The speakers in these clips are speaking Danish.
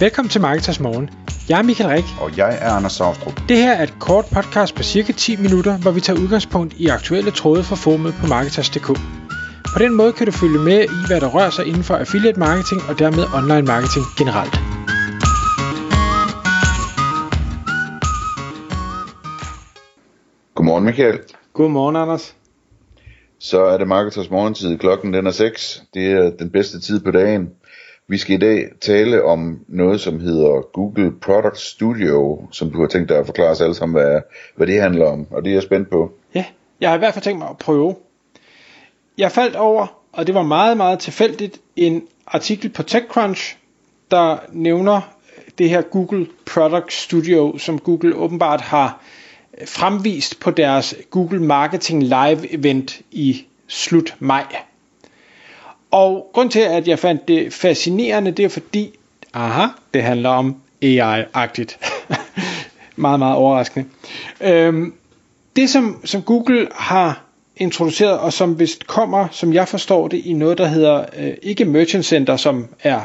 Velkommen til Marketers Morgen. Jeg er Michael Rik. Og jeg er Anders Saustrup. Det her er et kort podcast på cirka 10 minutter, hvor vi tager udgangspunkt i aktuelle tråde fra formet på Marketers.dk. På den måde kan du følge med i, hvad der rører sig inden for affiliate marketing og dermed online marketing generelt. Godmorgen Michael. Godmorgen Anders. Så er det Marketers morgentid. Klokken den er 6. Det er den bedste tid på dagen. Vi skal i dag tale om noget, som hedder Google Product Studio, som du har tænkt dig at forklare os alle sammen, hvad, hvad det handler om, og det er jeg spændt på. Ja, jeg har i hvert fald tænkt mig at prøve. Jeg faldt over, og det var meget, meget tilfældigt, en artikel på TechCrunch, der nævner det her Google Product Studio, som Google åbenbart har fremvist på deres Google Marketing Live event i slut maj. Og grund til, at jeg fandt det fascinerende, det er fordi, aha, det handler om AI-agtigt. meget, meget overraskende. Øhm, det, som, som Google har introduceret, og som vist kommer, som jeg forstår det, i noget, der hedder, øh, ikke Merchant Center, som er,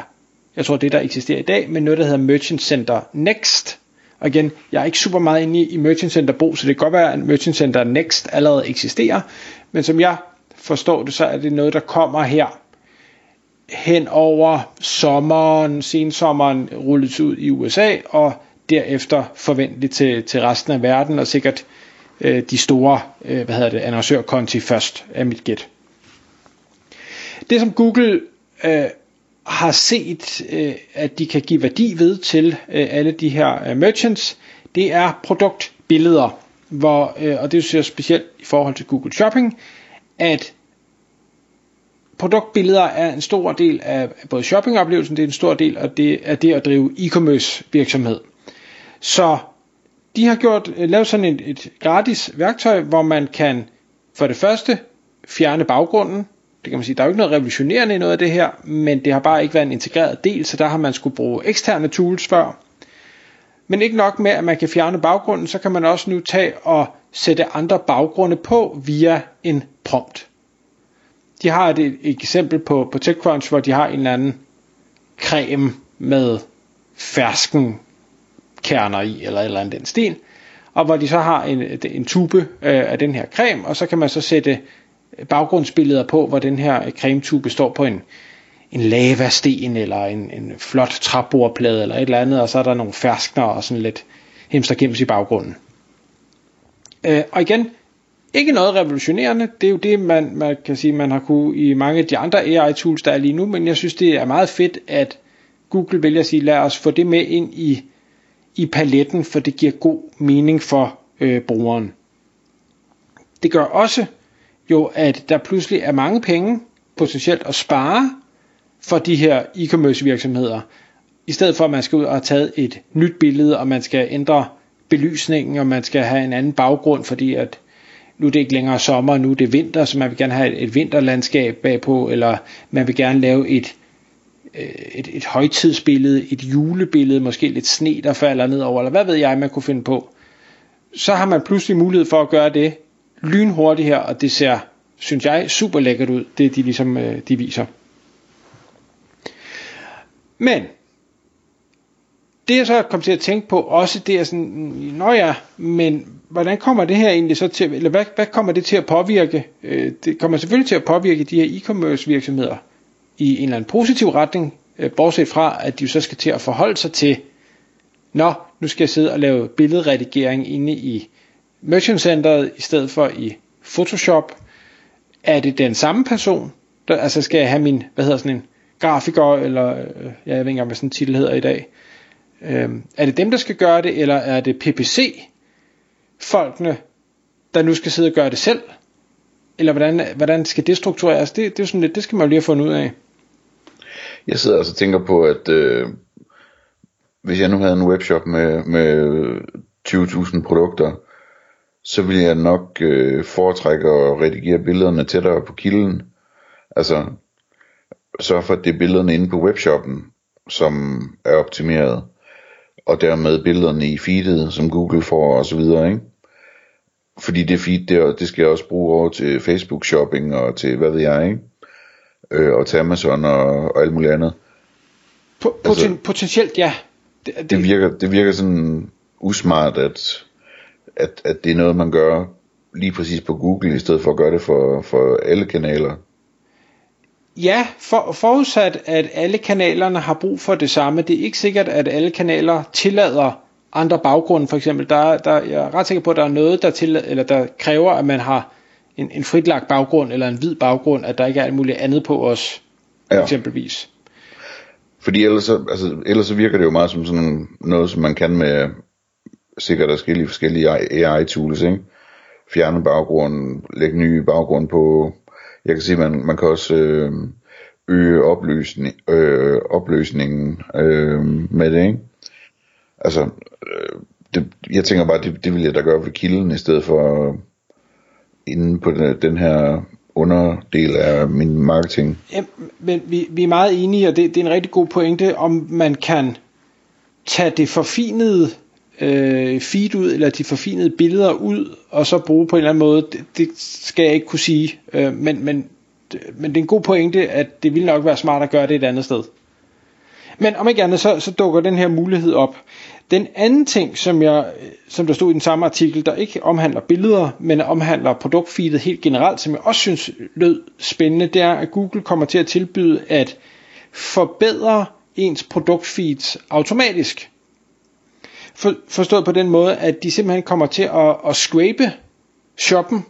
jeg tror, det der eksisterer i dag, men noget, der hedder Merchant Center Next. Og igen, jeg er ikke super meget inde i, i Merchant Center Brug, så det kan godt være, at Merchant Center Next allerede eksisterer, men som jeg forstår det, så er det noget, der kommer her hen over sommeren, sensommeren rullet ud i USA, og derefter forventeligt til, til resten af verden, og sikkert øh, de store øh, hvad hedder det, annoncørkonti først, er mit gæt. Det som Google øh, har set, øh, at de kan give værdi ved til øh, alle de her øh, merchants, det er produktbilleder, hvor, øh, og det er specielt i forhold til Google Shopping, at produktbilleder er en stor del af både shoppingoplevelsen, det er en stor del af det, af det at drive e-commerce virksomhed. Så de har gjort, øh, lavet sådan et, et gratis værktøj, hvor man kan for det første fjerne baggrunden. Det kan man sige, der er jo ikke noget revolutionerende i noget af det her, men det har bare ikke været en integreret del, så der har man skulle bruge eksterne tools før. Men ikke nok med, at man kan fjerne baggrunden, så kan man også nu tage og sætte andre baggrunde på via en prompt de har et, et eksempel på, på TechCrunch, hvor de har en eller anden creme med fersken kerner i, eller eller andet den stil, og hvor de så har en, en tube øh, af den her creme, og så kan man så sætte baggrundsbilleder på, hvor den her cremetube står på en, en lavasten, eller en, en flot træbordplade, eller et eller andet, og så er der nogle ferskner og sådan lidt hemstergems i baggrunden. Øh, og igen, ikke noget revolutionerende, det er jo det, man, man kan sige, man har kunne i mange af de andre AI-tools, der er lige nu, men jeg synes, det er meget fedt, at Google vælger at sige, lad os få det med ind i, i paletten, for det giver god mening for øh, brugeren. Det gør også jo, at der pludselig er mange penge potentielt at spare for de her e-commerce virksomheder, i stedet for at man skal ud og have taget et nyt billede, og man skal ændre belysningen, og man skal have en anden baggrund, fordi at nu er det ikke længere sommer, nu er det vinter, så man vil gerne have et, et vinterlandskab bagpå, eller man vil gerne lave et, øh, et, et højtidsbillede, et julebillede, måske lidt sne, der falder ned over, eller hvad ved jeg, man kunne finde på. Så har man pludselig mulighed for at gøre det lynhurtigt her, og det ser, synes jeg, super lækkert ud, det de ligesom øh, de viser. Men det jeg så kom til at tænke på også, det er sådan, nå ja, men hvordan kommer det her egentlig så til, eller hvad, hvad kommer det til at påvirke? Øh, det kommer selvfølgelig til at påvirke de her e-commerce virksomheder i en eller anden positiv retning, øh, bortset fra, at de jo så skal til at forholde sig til, nå, nu skal jeg sidde og lave billedredigering inde i Merchant Centeret i stedet for i Photoshop. Er det den samme person? Der, altså skal jeg have min, hvad hedder sådan en grafiker, eller øh, ja, jeg ved ikke engang, hvad sådan en titel hedder i dag, Øhm, er det dem, der skal gøre det, eller er det PPC-folkene, der nu skal sidde og gøre det selv? Eller hvordan, hvordan skal det struktureres? Det, det, er sådan lidt, det skal man jo lige have fundet ud af. Jeg sidder altså og tænker på, at øh, hvis jeg nu havde en webshop med, med 20.000 produkter, så ville jeg nok øh, foretrække at redigere billederne tættere på kilden. Altså sørge for, at det er billederne inde på webshoppen, som er optimeret og dermed billederne i feedet, som Google får og så videre, ikke? Fordi det feed der, det skal jeg også bruge over til Facebook shopping og til, hvad ved jeg, ikke? Øh, og til Amazon og, og alt muligt andet. Po- poten- altså, potentielt ja. Det, det, det, virker, det virker sådan usmart, at, at, at det er noget, man gør lige præcis på Google, i stedet for at gøre det for, for alle kanaler. Ja, for, forudsat at alle kanalerne har brug for det samme. Det er ikke sikkert, at alle kanaler tillader andre baggrunde, for eksempel. Der, der, jeg er ret sikker på, at der er noget, der, tillader, eller der kræver, at man har en, en fritlagt baggrund, eller en hvid baggrund, at der ikke er alt muligt andet på os, ja. eksempelvis. Fordi ellers så, altså, ellers så virker det jo meget som sådan noget, som man kan med sikkert forskellige, forskellige AI-tools, ikke? Fjerne baggrunden, lægge nye baggrund på. Jeg kan sige, man, man kan også øh, øge opløsning, øh, opløsningen øh, med det, ikke? Altså, øh, det, jeg tænker bare, det, det vil jeg da gøre ved kilden, i stedet for øh, inde på den, den her underdel af min marketing. Ja, men vi, vi er meget enige, og det, det er en rigtig god pointe, om man kan tage det forfinede øh, feed ud, eller de forfinede billeder ud, og så bruge på en eller anden måde, det, det skal jeg ikke kunne sige, øh, men, men, men det er en god pointe, at det ville nok være smart at gøre det et andet sted. Men om ikke andet, så, så dukker den her mulighed op. Den anden ting, som, jeg, som der stod i den samme artikel, der ikke omhandler billeder, men omhandler produktfeedet helt generelt, som jeg også synes lød spændende, det er, at Google kommer til at tilbyde at forbedre ens produktfeeds automatisk. For, forstået på den måde, at de simpelthen kommer til at, at scrape shoppen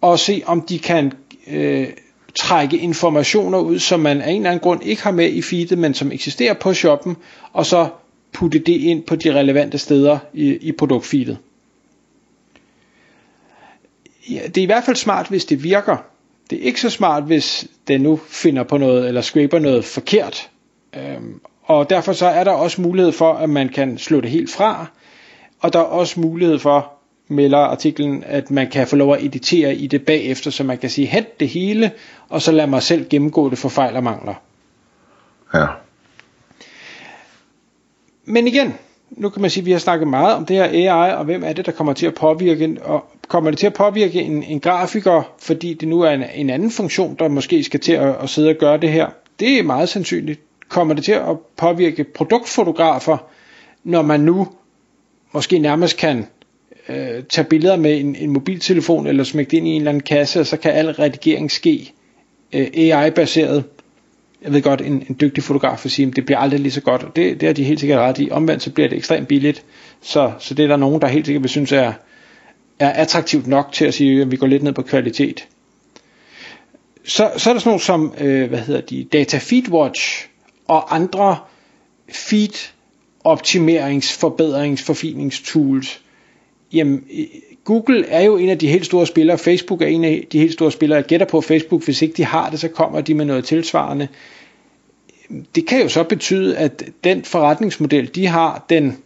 og se, om de kan øh, trække informationer ud, som man af en eller anden grund ikke har med i feedet, men som eksisterer på shoppen, og så putte det ind på de relevante steder i, i produktfeedet. Ja, det er i hvert fald smart, hvis det virker. Det er ikke så smart, hvis den nu finder på noget, eller scraper noget forkert. Øhm, og derfor så er der også mulighed for, at man kan slå det helt fra, og der er også mulighed for, melder artiklen, at man kan få lov at editere i det bagefter, så man kan sige, hent det hele, og så lad mig selv gennemgå det for fejl og mangler. Ja. Men igen, nu kan man sige, at vi har snakket meget om det her AI, og hvem er det, der kommer til at påvirke, og kommer det til at påvirke en, en grafiker, fordi det nu er en, en anden funktion, der måske skal til at, at sidde og gøre det her. Det er meget sandsynligt. Kommer det til at påvirke produktfotografer, når man nu måske nærmest kan øh, tage billeder med en, en mobiltelefon eller smække det ind i en eller anden kasse, og så kan al redigering ske øh, AI-baseret. Jeg ved godt, en, en dygtig fotograf vil sige, at det bliver aldrig lige så godt, og det, det er de helt sikkert ret i. Omvendt så bliver det ekstremt billigt, så, så det er der nogen, der helt sikkert vil synes er, er attraktivt nok til at sige, at vi går lidt ned på kvalitet. Så, så er der sådan nogle som, øh, hvad hedder de, Data Feedwatch og andre feed optimerings, forbedrings, forfiningstools, jamen Google er jo en af de helt store spillere, Facebook er en af de helt store spillere, jeg gætter på Facebook, hvis ikke de har det, så kommer de med noget tilsvarende. Det kan jo så betyde, at den forretningsmodel, de har, den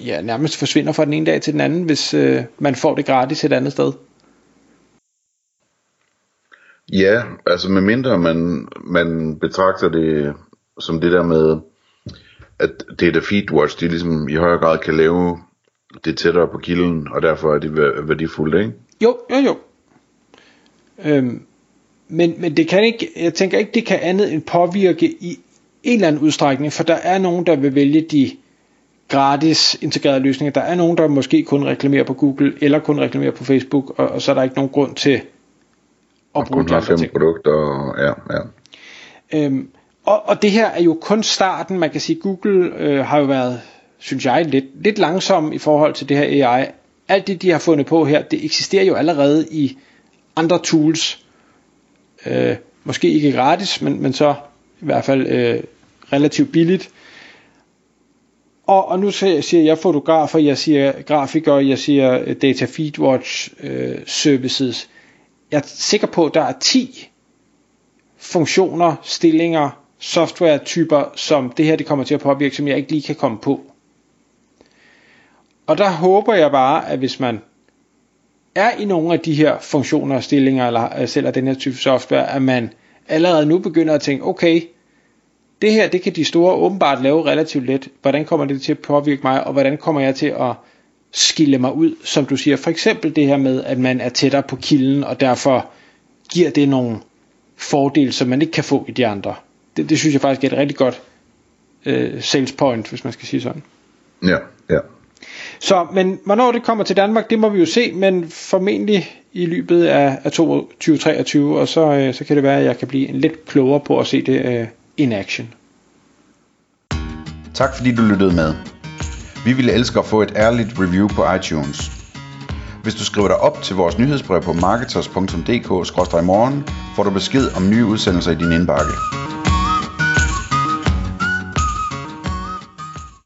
ja, nærmest forsvinder fra den ene dag til den anden, hvis øh, man får det gratis et andet sted. Ja, altså medmindre man, man betragter det som det der med, at Data Feedwatch, de ligesom i højere grad kan lave det tættere på kilden, og derfor er det værdifuldt, ikke? Jo, jo, jo. Øhm, men, men det kan ikke, jeg tænker ikke, det kan andet end påvirke i en eller anden udstrækning, for der er nogen, der vil vælge de gratis integrerede løsninger. Der er nogen, der måske kun reklamerer på Google, eller kun reklamerer på Facebook, og, og så er der ikke nogen grund til at og bruge de andre ting. produkter, ja, ja. Øhm, og, og det her er jo kun starten. Man kan sige, Google øh, har jo været synes jeg, lidt, lidt langsom i forhold til det her AI. Alt det, de har fundet på her, det eksisterer jo allerede i andre tools. Øh, måske ikke gratis, men, men så i hvert fald øh, relativt billigt. Og, og nu siger jeg fotografer, jeg siger grafikere, jeg siger øh, data feedwatch øh, services. Jeg er sikker på, at der er 10 funktioner, stillinger, softwaretyper, som det her det kommer til at påvirke, som jeg ikke lige kan komme på. Og der håber jeg bare, at hvis man er i nogle af de her funktioner og stillinger, eller øh, sælger den her type software, at man allerede nu begynder at tænke, okay, det her, det kan de store åbenbart lave relativt let. Hvordan kommer det til at påvirke mig, og hvordan kommer jeg til at skille mig ud, som du siger. For eksempel det her med, at man er tættere på kilden, og derfor giver det nogle fordele, som man ikke kan få i de andre. Det, det synes jeg faktisk er et rigtig godt øh, sales point, hvis man skal sige sådan. Ja, ja. Så, men hvornår det kommer til Danmark, det må vi jo se, men formentlig i løbet af, af 2023, og så, øh, så kan det være, at jeg kan blive en lidt klogere på at se det øh, in action. Tak fordi du lyttede med. Vi ville elske at få et ærligt review på iTunes. Hvis du skriver dig op til vores nyhedsbrev på marketers.dk-morgen, får du besked om nye udsendelser i din indbakke.